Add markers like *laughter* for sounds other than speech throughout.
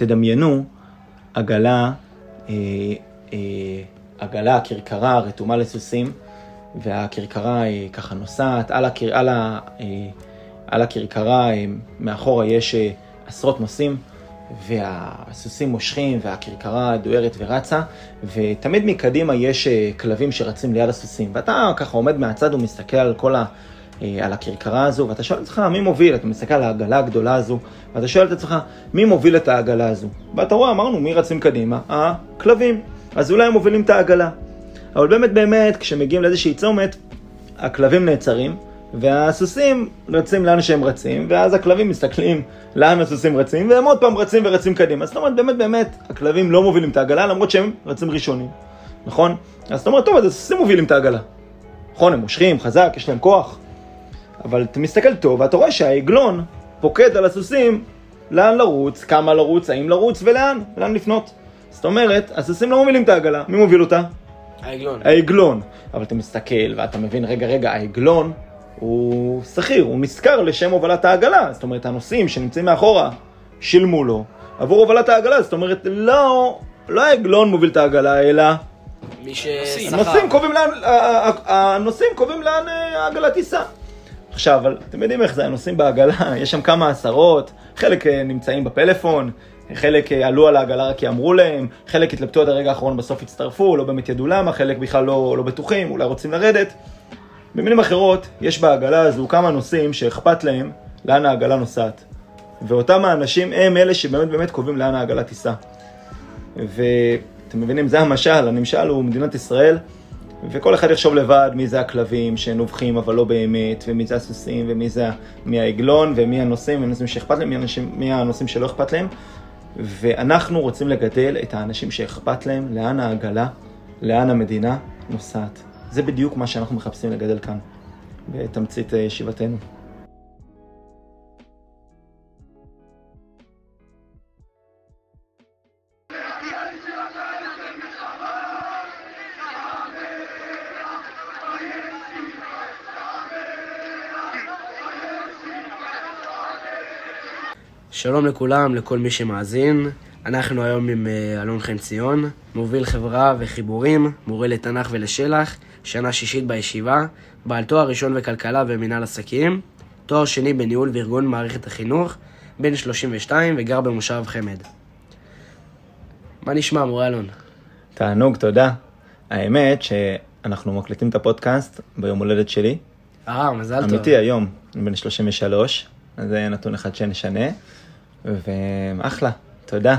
תדמיינו עגלה, אה, אה, עגלה, כרכרה רתומה לסוסים, והכרכרה היא ככה נוסעת, על, הקר... על, ה... אה, על הכרכרה אה, מאחורה יש אה, עשרות נוסעים, והסוסים מושכים והכרכרה דוהרת ורצה, ותמיד מקדימה יש כלבים שרצים ליד הסוסים, ואתה ככה עומד מהצד ומסתכל על כל ה... על הכרכרה הזו, ואתה שואל את עצמך מי מוביל, אתה מסתכל על העגלה הגדולה הזו, ואתה שואל את עצמך מי מוביל את העגלה הזו, ואתה רואה, אמרנו, מי רצים קדימה? הכלבים. אז אולי הם מובילים את העגלה. אבל באמת באמת, כשמגיעים לאיזושהי צומת, הכלבים נעצרים, והסוסים רצים לאן שהם רצים, ואז הכלבים מסתכלים לאן הסוסים רצים, והם עוד פעם רצים ורצים קדימה. זאת אומרת, באמת באמת, הכלבים לא מובילים את העגלה, למרות שהם רצים ראשונים, נכון? אז זאת אומרת, טוב, אז הסוסים מובילים את העגלה. נכון, הם מושכים, חזק, יש להם כוח. אבל אתה מסתכל טוב, ואתה רואה שהעגלון פוקד על הסוסים לאן לרוץ, כמה לרוץ, האם לרוץ ולאן, לאן לפנות. זאת אומרת, הסוסים לא מובילים את העגלה, מי מוביל אותה? העגלון. העגלון. אבל אתה מסתכל ואתה מבין, רגע, רגע, העגלון הוא שכיר, הוא נשכר לשם הובלת העגלה. זאת אומרת, הנוסעים שנמצאים מאחורה שילמו לו עבור הובלת העגלה. זאת אומרת, לא, לא העגלון מוביל את העגלה, אלא... מי ששכר. הנוסעים קובעים לאן, אה, העגלה תיסע. עכשיו, אבל אתם יודעים איך זה, הנוסעים בעגלה, *laughs* יש שם כמה עשרות, חלק אה, נמצאים בפלאפון, חלק אה, עלו על העגלה רק כי אמרו להם, חלק התלבטו עד הרגע האחרון, בסוף הצטרפו, לא באמת ידעו למה, חלק בכלל לא, לא בטוחים, אולי רוצים לרדת. במילים אחרות, יש בעגלה הזו כמה נוסעים שאכפת להם לאן העגלה נוסעת. ואותם האנשים הם אלה שבאמת באמת קובעים לאן העגלה תיסע. ואתם מבינים, זה המשל, הנמשל הוא מדינת ישראל. וכל אחד יחשוב לבד מי זה הכלבים שנובחים אבל לא באמת, ומי זה הסוסים, ומי זה, מי העגלון, ומי הנוסעים, הנושאים שאכפת להם, מי הנושאים שלא אכפת להם. ואנחנו רוצים לגדל את האנשים שאכפת להם, לאן העגלה, לאן המדינה נוסעת. זה בדיוק מה שאנחנו מחפשים לגדל כאן, בתמצית אה, ישיבתנו. שלום לכולם, לכל מי שמאזין. אנחנו היום עם אה, אלון חן ציון, מוביל חברה וחיבורים, מורה לתנ"ך ולשלח, שנה שישית בישיבה, בעל תואר ראשון בכלכלה ומינהל עסקים, תואר שני בניהול וארגון מערכת החינוך, בן 32 וגר במושב חמד. מה נשמע, מורה אלון? תענוג, תודה. האמת שאנחנו מקליטים את הפודקאסט ביום הולדת שלי. אה, מזל טוב. אמיתי, היום, אני בן 33, אז זה נתון אחד שנשנה. ואחלה, תודה.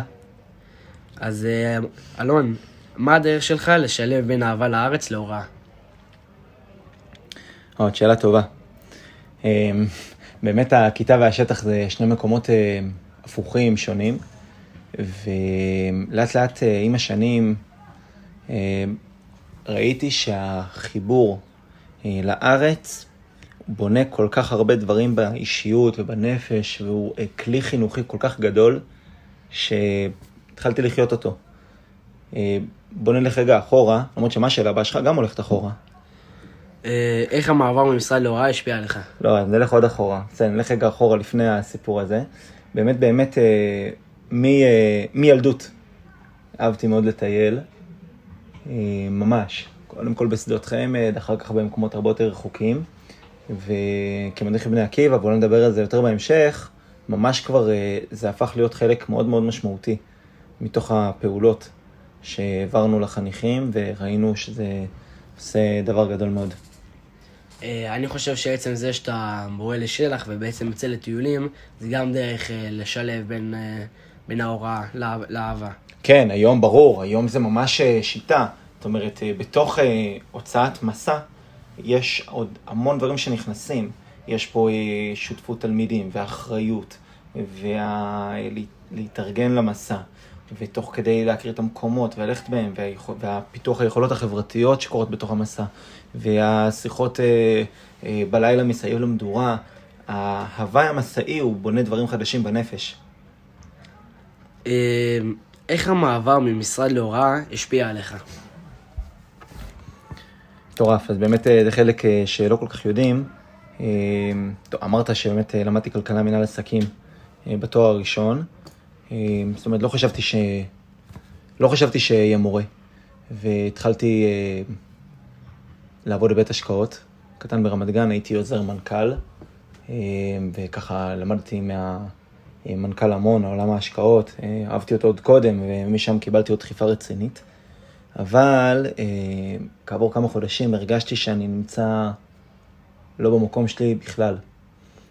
אז אה, אלון, מה הדרך שלך לשלב בין אהבה לארץ להוראה? עוד שאלה טובה. אה, באמת הכיתה והשטח זה שני מקומות אה, הפוכים, שונים, ולאט לאט עם השנים ראיתי שהחיבור לארץ בונה כל כך הרבה דברים באישיות ובנפש, והוא אה, כלי חינוכי כל כך גדול, שהתחלתי לחיות אותו. אה, בוא נלך רגע אחורה, למרות שמה השאלה הבאה שלך גם הולכת אחורה. אה, איך המעבר ממשרד להוראה השפיע עליך? לא, נלך עוד אחורה. בסדר, נלך רגע אחורה לפני הסיפור הזה. באמת, באמת, מילדות אהבתי מאוד לטייל, ממש. קודם כל בשדות חמד, אחר כך במקומות הרבה יותר רחוקים. וכמדריך בני עקיבא, בואו נדבר על זה יותר בהמשך, ממש כבר אה, זה הפך להיות חלק מאוד מאוד משמעותי מתוך הפעולות שהעברנו לחניכים, וראינו שזה עושה דבר גדול מאוד. אה, אני חושב שעצם זה שאתה מורה לשלח ובעצם יוצא לטיולים, זה גם דרך אה, לשלב בין, בין ההוראה לאהבה. כן, היום ברור, היום זה ממש שיטה. זאת אומרת, בתוך הוצאת מסע, יש עוד המון דברים שנכנסים. יש פה אה, שותפות תלמידים ואחריות, ולהתארגן למסע, ותוך כדי להכיר את המקומות וללכת בהם, והפיתוח היכולות החברתיות שקורות בתוך המסע, והשיחות אה, אה, בלילה מסביב למדורה, ההוואי המסעי הוא בונה דברים חדשים בנפש. איך המעבר ממשרד להוראה השפיע עליך? מטורף, אז באמת אה, זה חלק אה, שלא כל כך יודעים. אה, אמרת שבאמת למדתי כלכלה מנהל עסקים בתואר הראשון. זאת אומרת, לא חשבתי ש... לא חשבתי שאהיה מורה. והתחלתי לעבוד בבית השקעות, קטן ברמת גן, הייתי עוזר מנכ"ל, וככה למדתי מהמנכ"ל המון, עולם ההשקעות, אה, אהבתי אותו עוד קודם, ומשם קיבלתי עוד דחיפה רצינית. אבל אה, כעבור כמה חודשים הרגשתי שאני נמצא לא במקום שלי בכלל.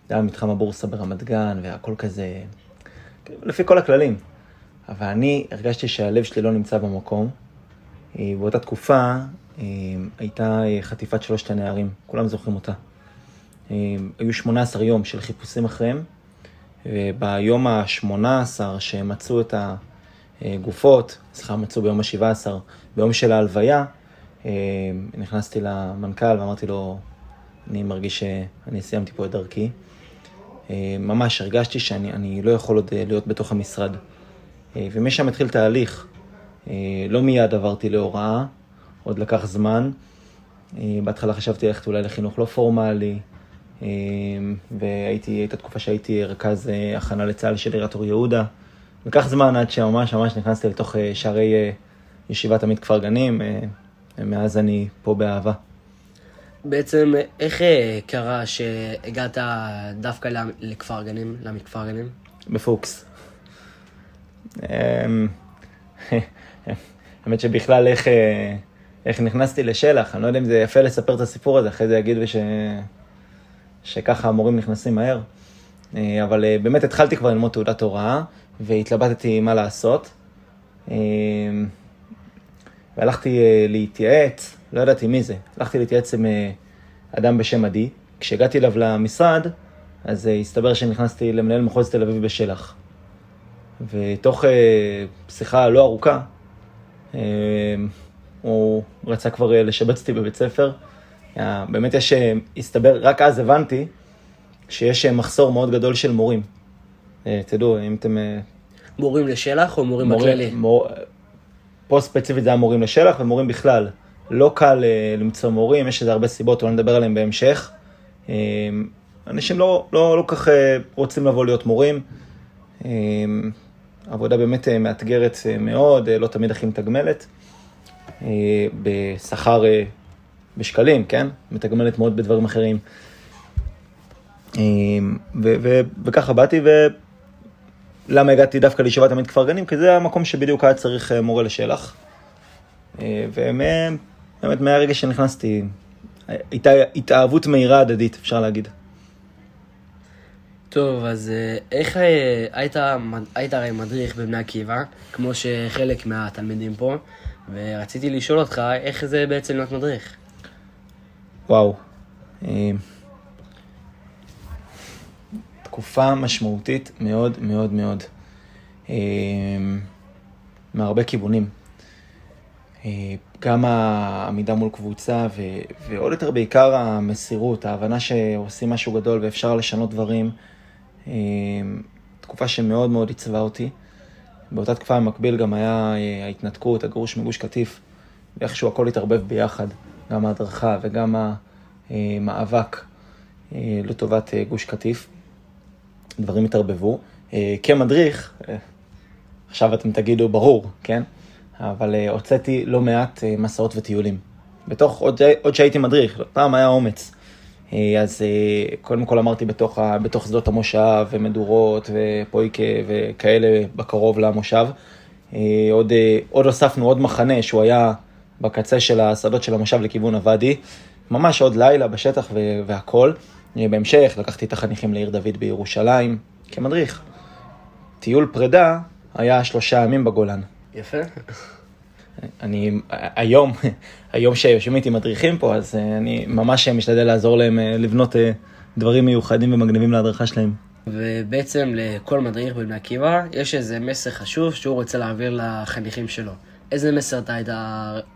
זה היה מתחם הבורסה ברמת גן, והכל כזה, לפי כל הכללים. אבל אני הרגשתי שהלב שלי לא נמצא במקום. אה, באותה תקופה אה, הייתה אה, חטיפת שלושת הנערים, כולם זוכרים אותה. היו 18 יום של חיפושים אחריהם, וביום ה-18 שמצאו את הגופות, סליחה, מצאו ביום ה-17, ביום של ההלוויה, נכנסתי למנכ"ל ואמרתי לו, אני מרגיש שאני סיימתי פה את דרכי. ממש הרגשתי שאני לא יכול עוד להיות בתוך המשרד. ומשם התחיל תהליך. לא מיד עברתי להוראה, עוד לקח זמן. בהתחלה חשבתי ללכת אולי לחינוך לא פורמלי, והייתי, הייתה תקופה שהייתי רכז הכנה לצה"ל של עיריית אור יהודה. לקח זמן עד שממש ממש נכנסתי לתוך שערי ישיבת עמית כפר גנים, ומאז אני פה באהבה. בעצם, איך קרה שהגעת דווקא לכפר גנים, לעמית כפר גנים? בפוקס. *laughs* האמת שבכלל איך, אה, איך נכנסתי לשלח, אני לא יודע אם זה יפה לספר את הסיפור הזה, אחרי זה יגידו ש... שככה המורים נכנסים מהר. אה, אבל אה, באמת התחלתי כבר ללמוד תעודת הוראה, והתלבטתי מה לעשות. והלכתי להתייעץ, לא ידעתי מי זה, הלכתי להתייעץ עם אדם בשם עדי. כשהגעתי אליו למשרד, אז הסתבר שנכנסתי למנהל מחוז תל אביב בשלח. ותוך שיחה לא ארוכה, אמ, הוא רצה כבר אה, לשבץ אותי בבית ספר. באמת יש, אה, הסתבר, רק אז הבנתי שיש אה, מחסור מאוד גדול של מורים. תדעו, אם אתם... מורים לשלח או מורים בכללי? מור... פה ספציפית זה היה מורים לשלח ומורים בכלל. לא קל למצוא מורים, יש לזה הרבה סיבות, אולי נדבר עליהם בהמשך. אנשים לא, לא, לא כך רוצים לבוא להיות מורים. עבודה באמת אה, מאתגרת אה, מאוד, אה, לא תמיד הכי מתגמלת. בשכר בשקלים, כן? מתגמלת מאוד בדברים אחרים. וככה באתי, ולמה הגעתי דווקא לישיבת עמית כפר גנים? כי זה המקום שבדיוק היה צריך מורה לשלח. ובאמת מהרגע שנכנסתי, הייתה התאהבות מהירה הדדית, אפשר להגיד. טוב, אז אה, איך אה, היית, היית הרי מדריך בבני עקיבא, כמו שחלק מהתלמידים פה, ורציתי לשאול אותך, איך זה בעצם להיות מדריך? וואו. אה, תקופה משמעותית מאוד מאוד מאוד. מהרבה כיוונים. גם העמידה מול קבוצה, ו- ועוד יותר בעיקר המסירות, ההבנה שעושים משהו גדול ואפשר לשנות דברים. אמ, תקופה שמאוד מאוד עיצבה אותי. באותה תקופה במקביל גם היה אה, ההתנתקות, הגרוש מגוש קטיף, ואיכשהו הכל התערבב ביחד, גם ההדרכה וגם המאבק אה, לטובת אה, גוש קטיף. דברים התערבבו. כמדריך, עכשיו אתם תגידו ברור, כן? אבל הוצאתי לא מעט מסעות וטיולים. בתוך, עוד, עוד שהייתי מדריך, פעם היה אומץ. אה, אז אה, קודם כל אמרתי בתוך, בתוך שדות המושב ומדורות ופויקה וכאלה בקרוב למושב. אה, עוד, עוד הוספנו עוד מחנה שהוא היה בקצה של השדות של המושב לכיוון הוואדי. ממש עוד לילה בשטח והכל. בהמשך לקחתי את החניכים לעיר דוד בירושלים כמדריך. טיול פרידה היה שלושה ימים בגולן. יפה. אני היום, היום שיושבים איתי מדריכים פה, אז אה, אני ממש משתדל לעזור להם אה, לבנות אה, דברים מיוחדים ומגניבים להדרכה שלהם. ובעצם לכל מדריך בבני עקיבא יש איזה מסר חשוב שהוא רוצה להעביר לחניכים שלו. איזה מסר אתה היית,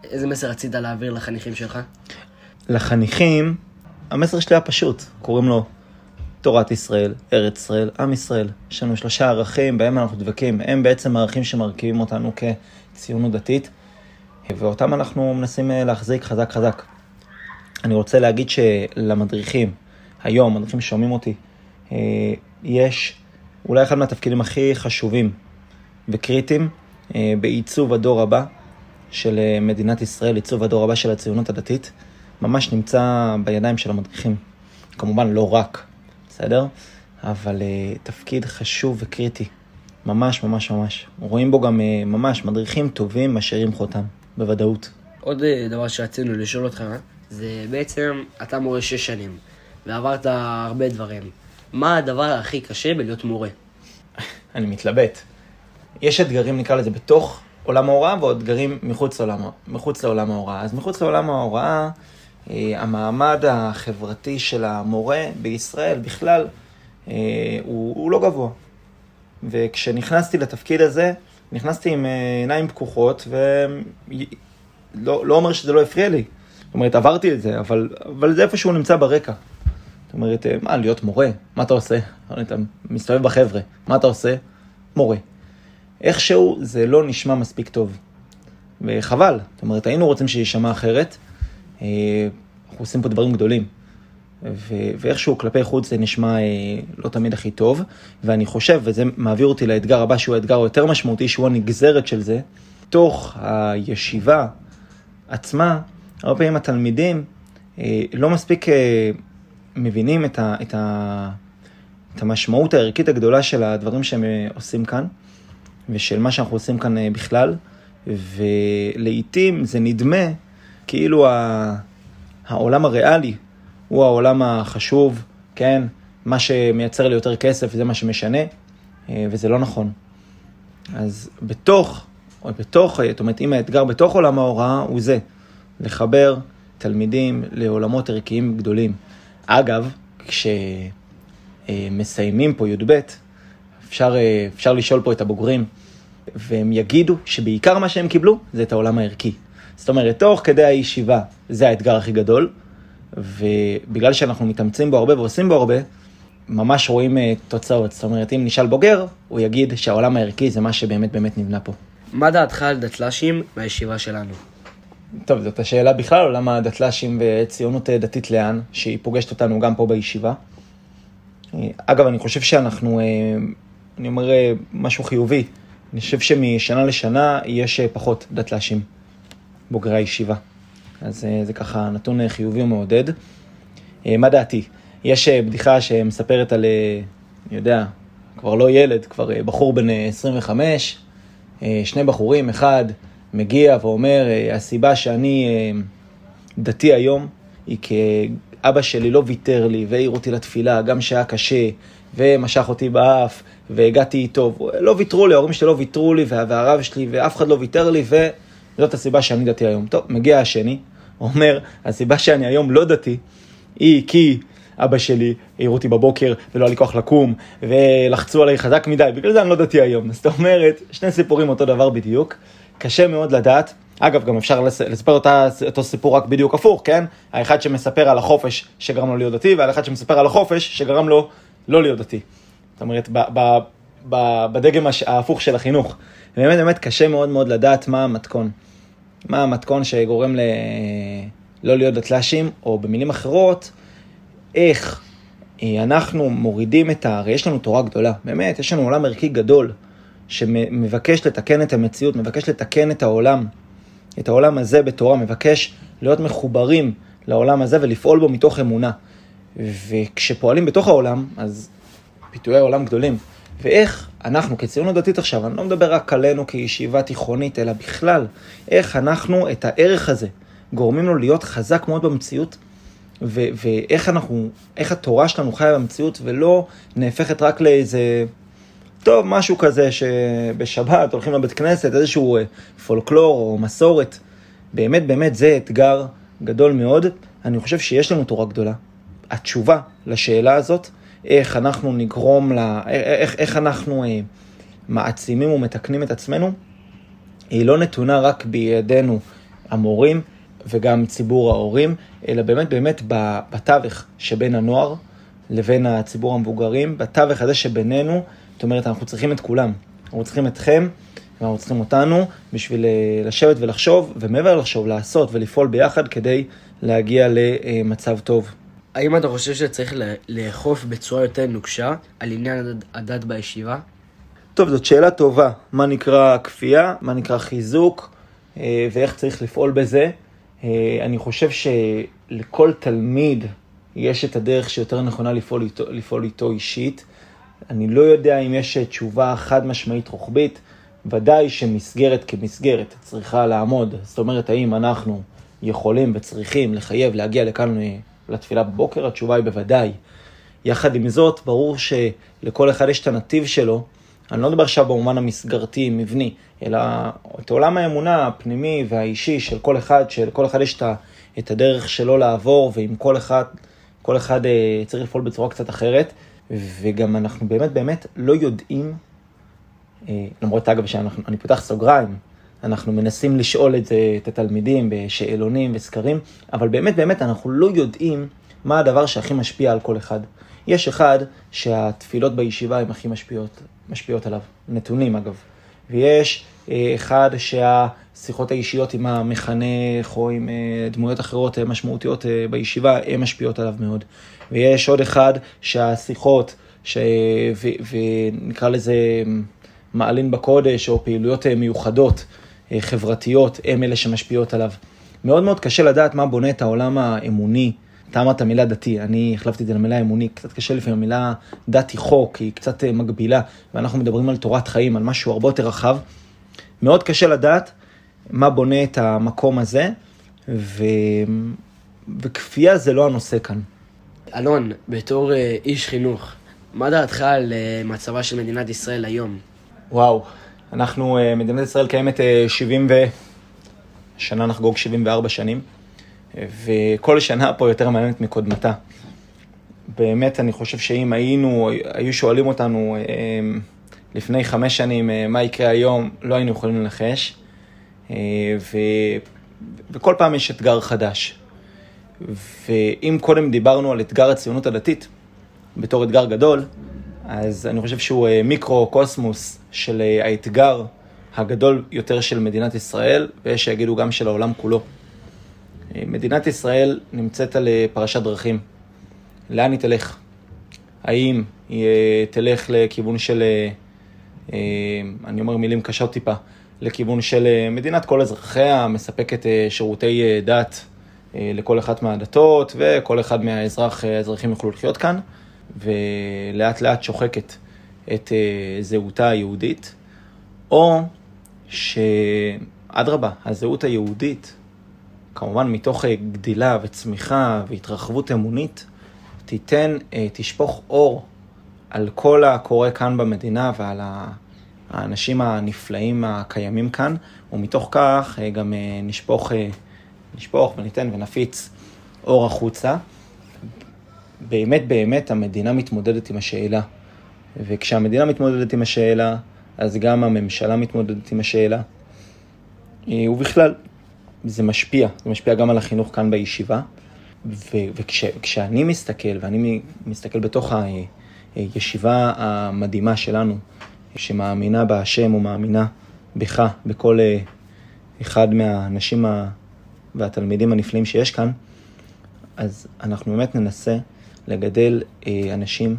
איזה מסר רצית להעביר לחניכים שלך? לחניכים, המסר שלי היה פשוט, קוראים לו תורת ישראל, ארץ ישראל, עם ישראל. יש לנו שלושה ערכים בהם אנחנו דבקים, הם בעצם הערכים שמרכיבים אותנו כציונות דתית. ואותם אנחנו מנסים אה, להחזיק חזק חזק. אני רוצה להגיד שלמדריכים, היום, מדריכים ששומעים אותי, אה, יש אולי אחד מהתפקידים הכי חשובים וקריטיים אה, בעיצוב הדור הבא של מדינת ישראל, עיצוב הדור הבא של הציונות הדתית, ממש נמצא בידיים של המדריכים. כמובן לא רק, בסדר? אבל uh, תפקיד חשוב וקריטי. ממש ממש ממש. רואים בו גם uh, ממש מדריכים טובים משאירים חותם, בוודאות. עוד uh, דבר שרצינו לשאול אותך, זה בעצם, אתה מורה שש שנים, ועברת הרבה דברים. מה הדבר הכי קשה בלהיות מורה? *laughs* אני מתלבט. יש אתגרים, נקרא לזה, בתוך עולם ההוראה, ועוד אתגרים מחוץ לעולם, מחוץ לעולם ההוראה. אז מחוץ לעולם ההוראה, המעמד החברתי של המורה בישראל בכלל, אה, הוא, הוא לא גבוה. וכשנכנסתי לתפקיד הזה, נכנסתי עם אה, עיניים פקוחות, ולא לא אומר שזה לא הפריע לי. זאת אומרת, עברתי את זה, אבל, אבל זה איפשהו נמצא ברקע. זאת אומרת, אה, מה, להיות מורה? מה אתה עושה? אתה מסתובב בחבר'ה, מה אתה עושה? מורה. איכשהו זה לא נשמע מספיק טוב. וחבל, זאת אומרת, היינו רוצים שיישמע אחרת. אנחנו עושים פה דברים גדולים. ו- ואיכשהו כלפי חוץ זה נשמע אה, לא תמיד הכי טוב, ואני חושב, וזה מעביר אותי לאתגר הבא, שהוא האתגר היותר משמעותי, שהוא הנגזרת של זה, תוך הישיבה עצמה, הרבה פעמים התלמידים אה, לא מספיק אה, מבינים את, ה- את, ה- את המשמעות הערכית הגדולה של הדברים שהם אה, עושים כאן, ושל מה שאנחנו עושים כאן אה, בכלל, ולעיתים זה נדמה כאילו ה... העולם הריאלי הוא העולם החשוב, כן? מה שמייצר לי יותר כסף זה מה שמשנה, אה, וזה לא נכון. אז בתוך, או בתוך, זאת אומרת, אם האתגר בתוך עולם ההוראה הוא זה, לחבר תלמידים לעולמות ערכיים גדולים. אגב, כשמסיימים פה י"ב, אפשר, אה, אפשר לשאול פה את הבוגרים, והם יגידו שבעיקר מה שהם קיבלו זה את העולם הערכי. זאת אומרת, תוך כדי הישיבה, זה האתגר הכי גדול, ובגלל שאנחנו מתאמצים בו הרבה ועושים בו הרבה, ממש רואים uh, תוצאות. זאת אומרת, אם נשאל בוגר, הוא יגיד שהעולם הערכי זה מה שבאמת באמת נבנה פה. מה דעתך על דתל"שים מהישיבה שלנו? טוב, זאת השאלה בכלל, עולם הדתל"שים וציונות אה, דתית לאן, שהיא פוגשת אותנו גם פה בישיבה. אה, אגב, אני חושב שאנחנו, אני אומר משהו חיובי, אני חושב שמשנה לשנה יש פחות דתל"שים. בוגרי הישיבה. אז אה, זה ככה נתון אה, חיובי ומעודד. אה, מה דעתי? יש בדיחה שמספרת על, אני יודע, כבר לא ילד, כבר בחור בן 25, שני בחורים, אחד מגיע ואומר, הסיבה שאני דתי היום היא כי אבא שלי לא ויתר לי והעיר אותי לתפילה, גם שהיה קשה, ומשך אותי באף, והגעתי איתו, לא ויתרו לי, ההורים שלי לא ויתרו לי, והרב שלי, ואף אחד לא ויתר לי, ו... זאת הסיבה שאני דתי היום. טוב, מגיע השני, אומר, הסיבה שאני היום לא דתי, היא כי אבא שלי העיר אותי בבוקר ולא היה לי כוח לקום, ולחצו עליי חזק מדי, בגלל זה אני לא דתי היום. זאת אומרת, שני סיפורים אותו דבר בדיוק. קשה מאוד לדעת. אגב, גם אפשר לספר אותה, אותו סיפור רק בדיוק הפוך, כן? האחד שמספר על החופש שגרם לו להיות דתי, ועל אחד שמספר על החופש שגרם לו לא להיות דתי. זאת אומרת, ב, ב, ב, בדגם ההפוך של החינוך. באמת באמת קשה מאוד מאוד לדעת מה המתכון. מה המתכון שגורם ל... לא להיות דתל"שים, או במילים אחרות, איך אה, אנחנו מורידים את ה... הרי יש לנו תורה גדולה, באמת, יש לנו עולם ערכי גדול, שמבקש לתקן את המציאות, מבקש לתקן את העולם, את העולם הזה בתורה, מבקש להיות מחוברים לעולם הזה ולפעול בו מתוך אמונה. וכשפועלים בתוך העולם, אז פיתויי העולם גדולים. ואיך אנחנו כציונות דתית עכשיו, אני לא מדבר רק עלינו כישיבה תיכונית, אלא בכלל, איך אנחנו את הערך הזה גורמים לו להיות חזק מאוד במציאות, ו- ואיך אנחנו, איך התורה שלנו חיה במציאות, ולא נהפכת רק לאיזה, טוב, משהו כזה שבשבת הולכים לבית כנסת, איזשהו אה, פולקלור או מסורת. באמת, באמת, זה אתגר גדול מאוד. אני חושב שיש לנו תורה גדולה. התשובה לשאלה הזאת, איך אנחנו נגרום ל... איך, איך אנחנו אה, מעצימים ומתקנים את עצמנו, היא לא נתונה רק בידינו המורים וגם ציבור ההורים, אלא באמת באמת בתווך שבין הנוער לבין הציבור המבוגרים, בתווך הזה שבינינו, זאת אומרת, אנחנו צריכים את כולם. אנחנו צריכים אתכם, ואנחנו צריכים אותנו בשביל אה, לשבת ולחשוב, ומעבר לחשוב, לעשות ולפעול ביחד כדי להגיע למצב טוב. האם אתה חושב שצריך לאכוף בצורה יותר נוקשה על עניין הדת בישיבה? טוב, זאת שאלה טובה. מה נקרא כפייה, מה נקרא חיזוק, אה, ואיך צריך לפעול בזה. אה, אני חושב שלכל תלמיד יש את הדרך שיותר נכונה לפעול איתו, לפעול איתו אישית. אני לא יודע אם יש תשובה חד משמעית רוחבית. ודאי שמסגרת כמסגרת צריכה לעמוד. זאת אומרת, האם אנחנו יכולים וצריכים לחייב להגיע לכאן אה, לתפילה בבוקר? התשובה היא בוודאי. יחד עם זאת, ברור שלכל אחד יש את הנתיב שלו. אני לא מדבר עכשיו במובן המסגרתי, מבני, אלא את עולם האמונה הפנימי והאישי של כל אחד, שלכל אחד יש את הדרך שלו לעבור, ועם כל אחד, כל אחד אה, צריך לפעול בצורה קצת אחרת. וגם אנחנו באמת באמת לא יודעים, אה, למרות אגב שאני פותח סוגריים, אנחנו מנסים לשאול את זה, את התלמידים בשאלונים וסקרים, אבל באמת באמת אנחנו לא יודעים מה הדבר שהכי משפיע על כל אחד. יש אחד שהתפילות בישיבה הן הכי משפיעות, משפיעות עליו, נתונים אגב. ויש אה, אחד שהשיחות האישיות עם המחנך או עם אה, דמויות אחרות אה, משמעותיות בישיבה, הן משפיעות עליו מאוד. ויש עוד אחד שהשיחות, ש... ו... ונקרא לזה מעלין בקודש או פעילויות מיוחדות, חברתיות, הן אלה שמשפיעות עליו. מאוד מאוד קשה לדעת מה בונה את העולם האמוני אתה אמרת מילה דתי, אני החלפתי את זה למילה אמוני, קצת קשה לפעמים, המילה דת היא חוק, היא קצת אה, מגבילה, ואנחנו מדברים על תורת חיים, על משהו הרבה יותר רחב. מאוד קשה לדעת מה בונה את המקום הזה, ו... וכפייה זה לא הנושא כאן. אלון, בתור אה, איש חינוך, מה דעתך על אה, מצבה של מדינת ישראל היום? וואו, אנחנו, מדינת ישראל קיימת 70 ו... שנה נחגוג 74 שנים. וכל שנה פה יותר מעניינת מקודמתה. באמת, אני חושב שאם היינו, היו שואלים אותנו לפני חמש שנים אה, מה יקרה היום, לא היינו יכולים לנחש. אה, ו... וכל פעם יש אתגר חדש. ואם קודם דיברנו על אתגר הציונות הדתית בתור אתגר גדול, אז אני חושב שהוא אה, מיקרו-קוסמוס של האתגר הגדול יותר של מדינת ישראל, ויש שיגידו גם של העולם כולו. מדינת ישראל נמצאת על אה, פרשת דרכים. לאן היא תלך? האם היא אה, תלך לכיוון של, אה, אני אומר מילים קשות טיפה, לכיוון של מדינת כל אזרחיה, מספקת שירותי דת לכל אחת מהדתות, וכל אחד מהאזרחים יוכלו לחיות כאן, ולאט לאט שוחקת את זהותה היהודית, או שאדרבה, הזהות היהודית כמובן מתוך אה, גדילה וצמיחה והתרחבות אמונית, תיתן, אה, תשפוך אור על כל הקורה כאן במדינה ועל האנשים הנפלאים הקיימים כאן, ומתוך כך אה, גם נשפוך, נשפוך וניתן ונפיץ אור החוצה. באמת באמת המדינה מתמודדת עם השאלה, וכשהמדינה מתמודדת עם השאלה, אז גם הממשלה מתמודדת עם השאלה. ובכלל, זה משפיע, זה משפיע גם על החינוך כאן בישיבה. וכשאני וכש, מסתכל, ואני מסתכל בתוך הישיבה המדהימה שלנו, שמאמינה בהשם ומאמינה בך, בכל אה, אחד מהאנשים והתלמידים הנפלאים שיש כאן, אז אנחנו באמת ננסה לגדל אה, אנשים,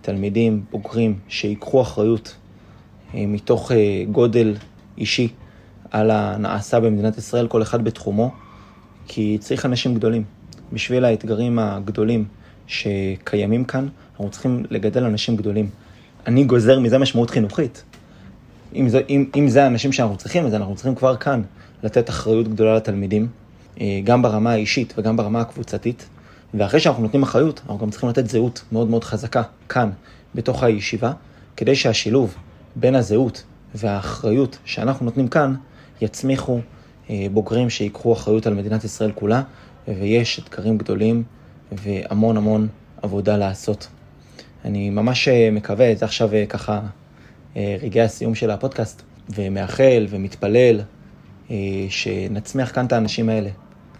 תלמידים, בוגרים, שיקחו אחריות אה, מתוך גודל אישי על הנעשה במדינת ישראל, כל אחד בתחומו, כי צריך אנשים גדולים. בשביל האתגרים הגדולים שקיימים כאן, אנחנו צריכים לגדל אנשים גדולים. אני גוזר מזה משמעות חינוכית. אם זה, אם, אם זה האנשים שאנחנו צריכים, אז אנחנו צריכים כבר כאן לתת אחריות גדולה לתלמידים, אה, גם ברמה האישית וגם ברמה הקבוצתית. ואחרי שאנחנו נותנים אחריות, אנחנו גם צריכים לתת זהות מאוד מאוד חזקה כאן, בתוך הישיבה, כדי שהשילוב בין הזהות והאחריות שאנחנו נותנים כאן, יצמיחו אה, בוגרים שיקחו אחריות על מדינת ישראל כולה, ויש אתגרים גדולים והמון המון עבודה לעשות. אני ממש אה, מקווה, זה עכשיו אה, ככה רגעי הסיום של הפודקאסט, ומאחל ומתפלל שנצמיח כאן את האנשים האלה.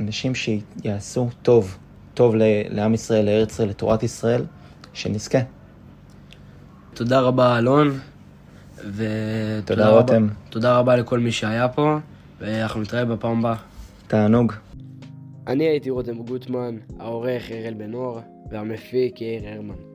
אנשים שיעשו טוב, טוב לעם ישראל, לארץ ישראל, לתורת ישראל, שנזכה. תודה רבה, אלון. ותודה רותם. תודה רבה לכל מי שהיה פה, ואנחנו נתראה בפעם הבאה. תענוג. אני הייתי רותם גוטמן, העורך אראל בן אור, והמפיק יאיר הרמן.